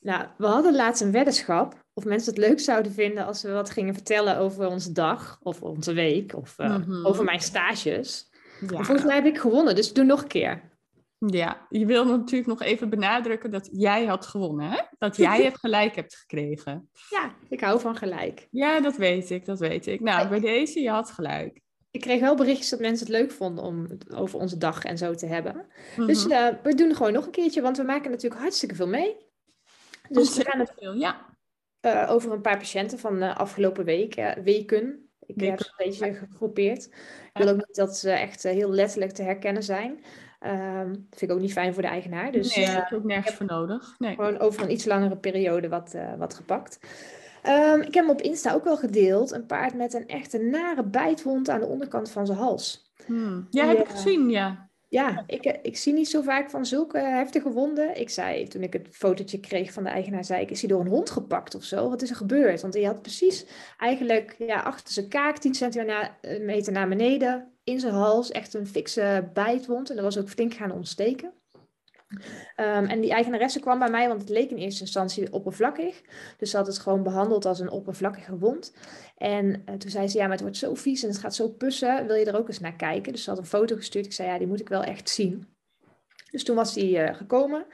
Nou, we hadden laatst een weddenschap of mensen het leuk zouden vinden als we wat gingen vertellen over onze dag of onze week of uh, mm-hmm. over mijn stages. Ja. Volgens mij heb ik gewonnen, dus doe nog een keer. Ja, je wil natuurlijk nog even benadrukken dat jij had gewonnen, hè? Dat jij het gelijk hebt gekregen. Ja, ik hou van gelijk. Ja, dat weet ik, dat weet ik. Nou, bij deze, je had gelijk. Ik kreeg wel berichtjes dat mensen het leuk vonden om het over onze dag en zo te hebben. Dus uh, we doen gewoon nog een keertje, want we maken natuurlijk hartstikke veel mee. Dus we gaan het veel, ja. Uh, over een paar patiënten van de afgelopen week, uh, weken. Ik heb ze een beetje gegroepeerd. Ik wil ook niet dat ze echt heel letterlijk te herkennen zijn. Um, dat vind ik ook niet fijn voor de eigenaar. Dus, nee, daar heb ik ook nergens voor nodig. Nee. Gewoon over een iets langere periode wat, wat gepakt. Um, ik heb hem op Insta ook wel gedeeld. Een paard met een echte nare bijtwond aan de onderkant van zijn hals. Hmm. Ja, heb ik gezien, ja. Ja, ik, ik zie niet zo vaak van zulke heftige wonden. Ik zei, toen ik het fotootje kreeg van de eigenaar, zei ik, is hij door een hond gepakt of zo? Wat is er gebeurd? Want hij had precies eigenlijk ja, achter zijn kaak 10 centimeter naar beneden in zijn hals echt een fikse bijtwond. En dat was ook flink gaan ontsteken. Um, en die eigenaresse kwam bij mij, want het leek in eerste instantie oppervlakkig. Dus ze had het gewoon behandeld als een oppervlakkige wond. En uh, toen zei ze, ja, maar het wordt zo vies en het gaat zo pussen. Wil je er ook eens naar kijken? Dus ze had een foto gestuurd. Ik zei, ja, die moet ik wel echt zien. Dus toen was die uh, gekomen.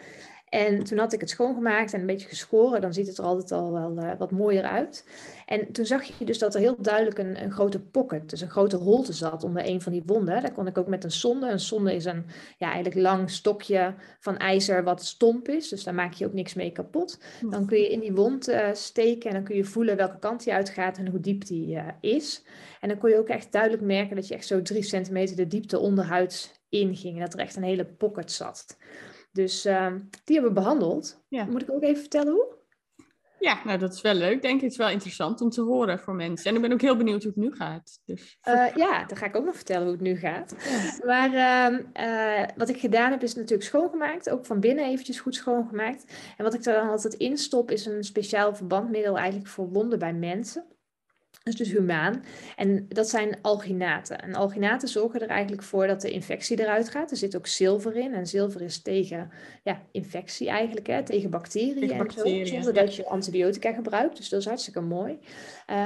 En toen had ik het schoongemaakt en een beetje geschoren. Dan ziet het er altijd al wel uh, wat mooier uit. En toen zag je dus dat er heel duidelijk een, een grote pocket, dus een grote holte zat onder een van die wonden. Daar kon ik ook met een sonde. Een sonde is een ja, eigenlijk lang stokje van ijzer wat stomp is. Dus daar maak je ook niks mee kapot. Dan kun je in die wond uh, steken en dan kun je voelen welke kant die uitgaat en hoe diep die uh, is. En dan kon je ook echt duidelijk merken dat je echt zo drie centimeter de diepte onderhuids inging. En dat er echt een hele pocket zat. Dus uh, die hebben we behandeld. Ja. Moet ik ook even vertellen hoe? Ja, nou dat is wel leuk. Denk ik, het is wel interessant om te horen voor mensen. En ik ben ook heel benieuwd hoe het nu gaat. Dus... Uh, ja, dan ga ik ook nog vertellen hoe het nu gaat. Ja. Maar uh, wat ik gedaan heb is natuurlijk schoongemaakt. Ook van binnen eventjes goed schoongemaakt. En wat ik er dan altijd in stop is een speciaal verbandmiddel eigenlijk voor wonden bij mensen. Dat is dus humaan. En dat zijn alginaten. En alginaten zorgen er eigenlijk voor dat de infectie eruit gaat. Er zit ook zilver in. En zilver is tegen ja, infectie eigenlijk, hè, tegen bacteriën, tegen bacteriën en zo. Zonder dat je antibiotica gebruikt. Dus dat is hartstikke mooi.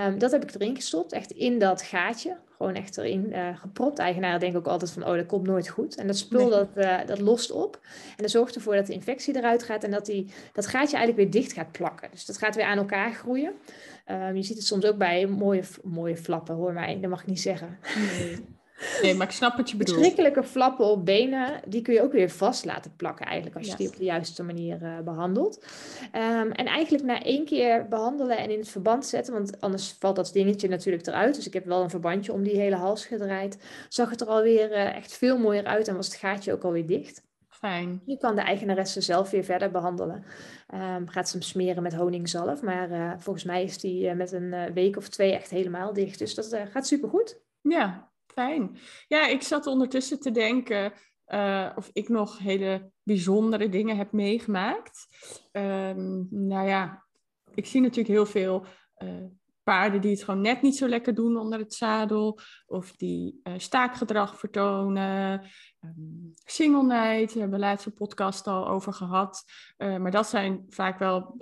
Um, dat heb ik erin gestopt, echt in dat gaatje. Gewoon echt erin uh, gepropt. Eigenaren denken ook altijd van, oh, dat komt nooit goed. En dat spul, nee. dat, uh, dat lost op. En dat zorgt ervoor dat de infectie eruit gaat. En dat die, dat gaatje eigenlijk weer dicht gaat plakken. Dus dat gaat weer aan elkaar groeien. Um, je ziet het soms ook bij mooie, mooie flappen, hoor mij. Dat mag ik niet zeggen. Nee. Nee, maar ik snap wat je bedoelt. Verschrikkelijke flappen op benen, die kun je ook weer vast laten plakken eigenlijk, als je die op de juiste manier uh, behandelt. Um, en eigenlijk na één keer behandelen en in het verband zetten, want anders valt dat dingetje natuurlijk eruit. Dus ik heb wel een verbandje om die hele hals gedraaid. Zag het er alweer uh, echt veel mooier uit en was het gaatje ook alweer dicht. Fijn. Nu kan de eigenaresse zelf weer verder behandelen. Um, gaat ze hem smeren met honingzalf. Maar uh, volgens mij is die uh, met een uh, week of twee echt helemaal dicht. Dus dat gaat supergoed. Ja, Ja, ik zat ondertussen te denken of ik nog hele bijzondere dingen heb meegemaakt. Um, nou ja, ik zie natuurlijk heel veel paarden die het gewoon net niet zo lekker doen onder het zadel, of die uh, staakgedrag vertonen, um, single night, hebben we laatst een podcast al over gehad. Maar dat zijn vaak wel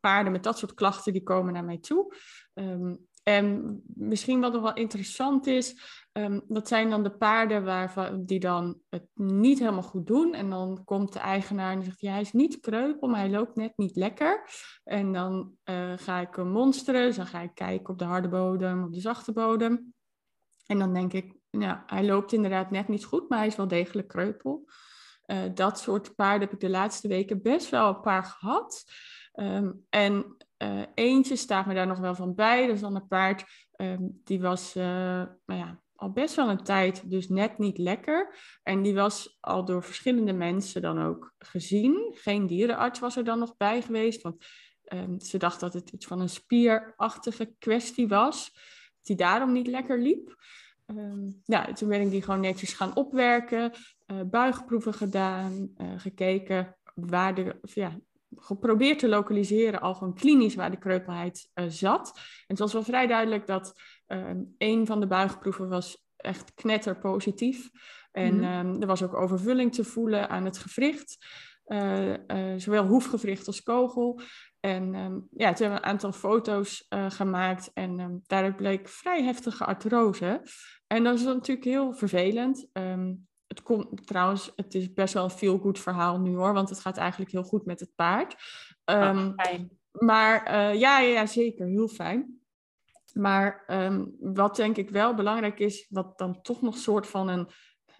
paarden met dat soort klachten die komen naar mij toe. Um, en misschien wat nog wel interessant is, um, dat zijn dan de paarden waarvan, die dan het niet helemaal goed doen. En dan komt de eigenaar en zegt, ja, hij is niet kreupel, maar hij loopt net niet lekker. En dan uh, ga ik monsteren, dus dan ga ik kijken op de harde bodem, op de zachte bodem. En dan denk ik, ja, hij loopt inderdaad net niet goed, maar hij is wel degelijk kreupel. Uh, dat soort paarden heb ik de laatste weken best wel een paar gehad. Um, en uh, eentje staat me daar nog wel van bij. Is dan een paard, um, die was uh, nou ja, al best wel een tijd dus net niet lekker. En die was al door verschillende mensen dan ook gezien. Geen dierenarts was er dan nog bij geweest, want ehm, ze dacht dat het iets van een spierachtige kwestie was. Die daarom niet lekker liep. Um, ja, toen ben ik die gewoon netjes gaan opwerken, uh, buigproeven gedaan, gekeken waar de, ja, geprobeerd te lokaliseren, al gewoon klinisch waar de kreupelheid uh, zat. En het was wel vrij duidelijk dat uh, een van de buigproeven was echt knetterpositief. En mm -hmm. er was ook overvulling te voelen aan het gewricht. Uh, zowel hoefgewricht als kogel. En um, ja, toen hebben we een aantal foto's gemaakt. En um, daaruit bleek vrij heftige artrose. En dat is natuurlijk heel vervelend. Um, het komt trouwens, het is best wel een feel-good verhaal nu hoor, want het gaat eigenlijk heel goed met het paard. Um, fijn. Maar uh, ja, ja, zeker, heel fijn. Maar um, wat denk ik wel belangrijk is, wat dan toch nog soort van een,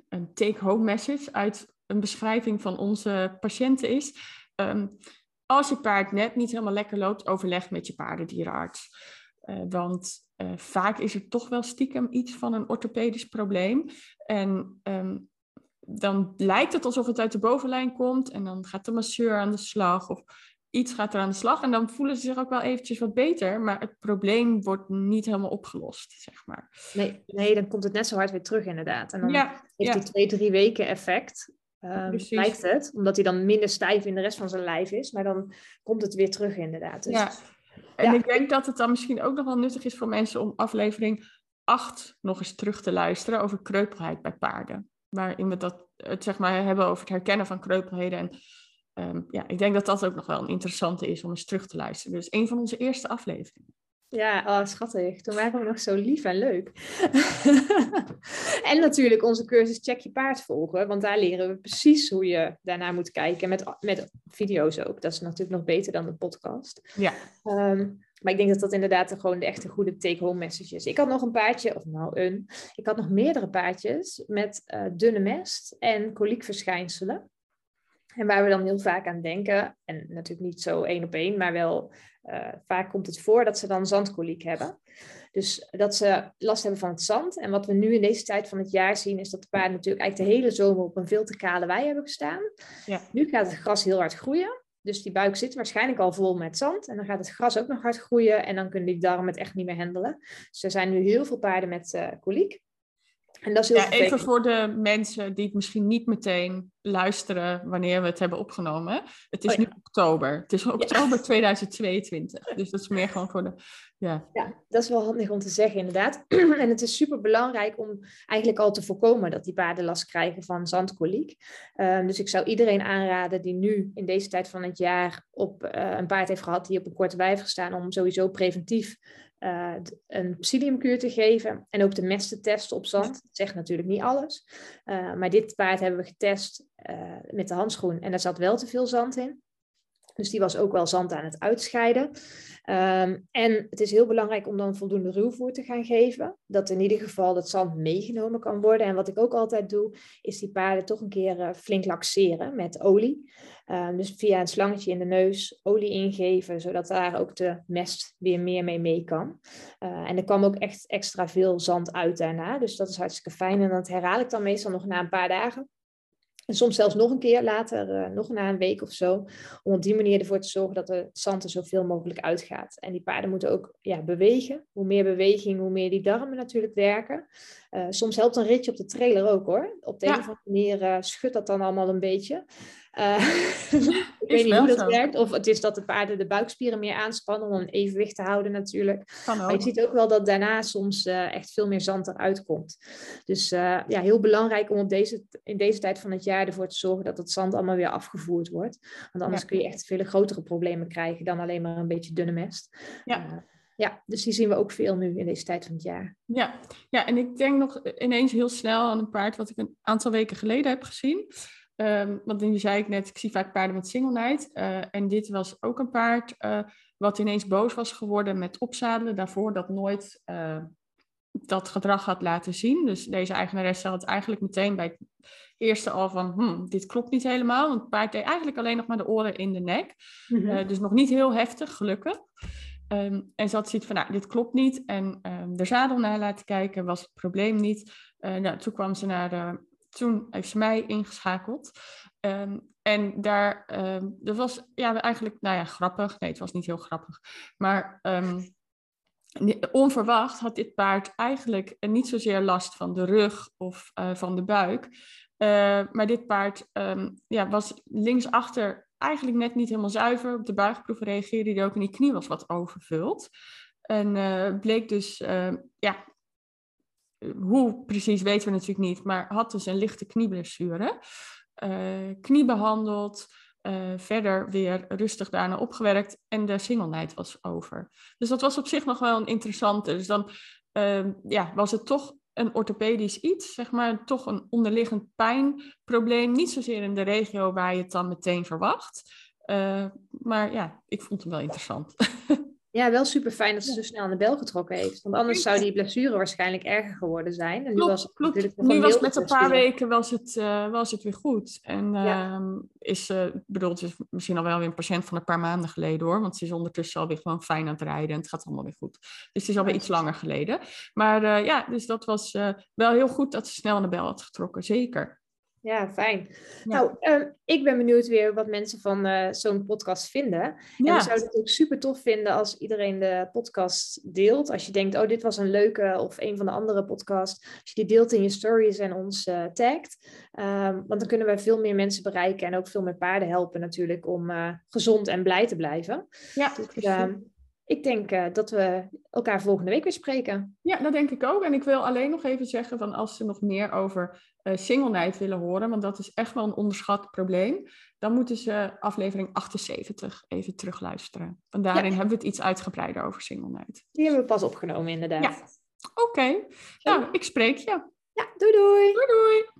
een take-home message uit een beschrijving van onze patiënten is. Um, als je paard net niet helemaal lekker loopt, overleg met je paardendierenarts. Uh, want uh, vaak is er toch wel stiekem iets van een orthopedisch probleem. En um, dan lijkt het alsof het uit de bovenlijn komt en dan gaat de masseur aan de slag of iets gaat er aan de slag en dan voelen ze zich ook wel eventjes wat beter, maar het probleem wordt niet helemaal opgelost, zeg maar. Nee, nee dan komt het net zo hard weer terug inderdaad. En dan ja, heeft ja. die twee, drie weken effect, um, lijkt het, omdat hij dan minder stijf in de rest van zijn lijf is, maar dan komt het weer terug inderdaad. Dus, ja, en ik denk dat het dan misschien ook nog wel nuttig is voor mensen om aflevering 8 nog eens terug te luisteren over kreupelheid bij paarden waarin we dat, het zeg maar hebben over het herkennen van kreupelheden. En um, ja, ik denk dat dat ook nog wel een interessante is om eens terug te luisteren. Dus een van onze eerste afleveringen. Ja, oh, schattig. Toen waren we nog zo lief en leuk. en natuurlijk onze cursus Check je paard volgen. Want daar leren we precies hoe je daarnaar moet kijken. Met, met video's ook. Dat is natuurlijk nog beter dan de podcast. Ja. Um, maar ik denk dat dat inderdaad gewoon de echte goede take-home message is. Ik had nog een paardje, of nou een, ik had nog meerdere paardjes met uh, dunne mest en koliekverschijnselen. En waar we dan heel vaak aan denken, en natuurlijk niet zo één op één, maar wel uh, vaak komt het voor dat ze dan zandkoliek hebben. Dus dat ze last hebben van het zand. En wat we nu in deze tijd van het jaar zien, is dat de paarden natuurlijk eigenlijk de hele zomer op een veel te kale wei hebben gestaan. Ja. Nu gaat het gras heel hard groeien. Dus die buik zit waarschijnlijk al vol met zand. En dan gaat het gras ook nog hard groeien. En dan kunnen die darmen het echt niet meer handelen. Dus er zijn nu heel veel paarden met uh, koliek. En dat is heel ja, even voor de mensen die het misschien niet meteen luisteren wanneer we het hebben opgenomen. Het is oh, ja. nu oktober. Het is oktober ja. 2022. Dus dat is meer gewoon voor de. Ja. ja, dat is wel handig om te zeggen, inderdaad. en het is super belangrijk om eigenlijk al te voorkomen dat die paarden last krijgen van zandkoliek. Um, dus ik zou iedereen aanraden die nu in deze tijd van het jaar op uh, een paard heeft gehad die op een korte wijf gestaan, om sowieso preventief uh, een psylliumkuur te geven en ook de mest te testen op zand. Dat zegt natuurlijk niet alles. Uh, maar dit paard hebben we getest uh, met de handschoen en daar zat wel te veel zand in. Dus die was ook wel zand aan het uitscheiden. Um, en het is heel belangrijk om dan voldoende ruwvoer te gaan geven. Dat in ieder geval het zand meegenomen kan worden. En wat ik ook altijd doe, is die paarden toch een keer uh, flink laxeren met olie. Um, dus via een slangetje in de neus olie ingeven, zodat daar ook de mest weer meer mee mee kan. Uh, en er kwam ook echt extra veel zand uit daarna. Dus dat is hartstikke fijn. En dat herhaal ik dan meestal nog na een paar dagen. En soms zelfs nog een keer later, uh, nog na een week of zo. Om op die manier ervoor te zorgen dat de zand er zoveel mogelijk uitgaat. En die paarden moeten ook ja, bewegen. Hoe meer beweging, hoe meer die darmen natuurlijk werken. Uh, soms helpt een ritje op de trailer ook hoor. Op de ja. een of andere manier uh, schudt dat dan allemaal een beetje. ik weet niet hoe dat zo. werkt. Of het is dat de paarden de buikspieren meer aanspannen om een evenwicht te houden natuurlijk. Maar je ziet ook wel dat daarna soms echt veel meer zand eruit komt. Dus ja, heel belangrijk om op deze, in deze tijd van het jaar ervoor te zorgen dat het zand allemaal weer afgevoerd wordt. Want anders ja. kun je echt veel grotere problemen krijgen dan alleen maar een beetje dunne mest. Ja. Uh, ja, dus die zien we ook veel nu in deze tijd van het jaar. Ja, ja en ik denk nog ineens heel snel aan een paard wat ik een aantal weken geleden heb gezien. Um, want nu zei ik net, ik zie vaak paarden met single night. Uh, en dit was ook een paard uh, wat ineens boos was geworden met opzadelen. Daarvoor dat nooit uh, dat gedrag had laten zien. Dus deze eigenaresse had eigenlijk meteen bij het eerste al van, hm, dit klopt niet helemaal. Want het paard deed eigenlijk alleen nog maar de oren in de nek. Mm -hmm. uh, dus nog niet heel heftig, gelukkig. Ehm, en ze had zoiets van, nou, dit klopt niet. En um, de zadel naar laten kijken was het probleem niet. Nou, toen kwam ze naar de, toen heeft ze mij ingeschakeld. Um, en daar, dat was ja, eigenlijk, nou ja, grappig. Nee, het was niet heel grappig. Maar onverwacht had dit paard eigenlijk niet zozeer last van de rug of uh, van de buik. Uh, maar dit paard ja, was linksachter eigenlijk net niet helemaal zuiver. Op de buigproef reageerde hij ook en die knie was wat overvuld. En bleek dus, ja, hoe precies weten we natuurlijk niet, maar had dus een lichte knieblessure. knie behandeld, uh, verder weer rustig daarna opgewerkt en de night was over. Dus dat was op zich nog wel een interessante. Dus dan uh, ja, was het toch een orthopedisch iets, zeg maar, toch een onderliggend pijnprobleem. Niet zozeer in de regio waar je het dan meteen verwacht. Uh, maar ja, ik vond het wel interessant. Ja, wel super fijn dat ze zo snel aan de bel getrokken heeft. Want anders zou die blessure waarschijnlijk erger geworden zijn. En nu was, klopt. nu was met een paar weken was het, uh, was het weer goed. En ja. uh, is, uh, bedoel, het is misschien al wel weer een patiënt van een paar maanden geleden hoor. Want ze is ondertussen alweer gewoon fijn aan het rijden. En het gaat allemaal weer goed. Dus het is alweer iets langer geleden. Maar eh, ja, dus dat was eh, wel heel goed dat ze snel aan de bel had getrokken. Zeker. Ja, fijn. Nou, uh, ik ben benieuwd weer wat mensen van uh, zo'n podcast vinden. En we zouden het ook super tof vinden als iedereen de podcast deelt. Als je denkt, oh, dit was een leuke of een van de andere podcasts. Als je die deelt in je stories en ons uh, tagt. Um, want dan kunnen wij veel meer mensen bereiken en ook veel meer paarden helpen natuurlijk om gezond en blij te blijven. Ja, dus, ik denk uh, dat we elkaar volgende week weer spreken. Ja, dat denk ik ook. En ik wil alleen nog even zeggen van als ze nog meer over uh, willen horen, want dat is echt wel een onderschat probleem, dan moeten ze aflevering 78 even terugluisteren. Want daarin ja. hebben we het iets uitgebreider over single night. Die hebben we pas opgenomen inderdaad. Ja. Oké. Okay. Nou, ik spreek je. Ja, doei doei. Doei doei.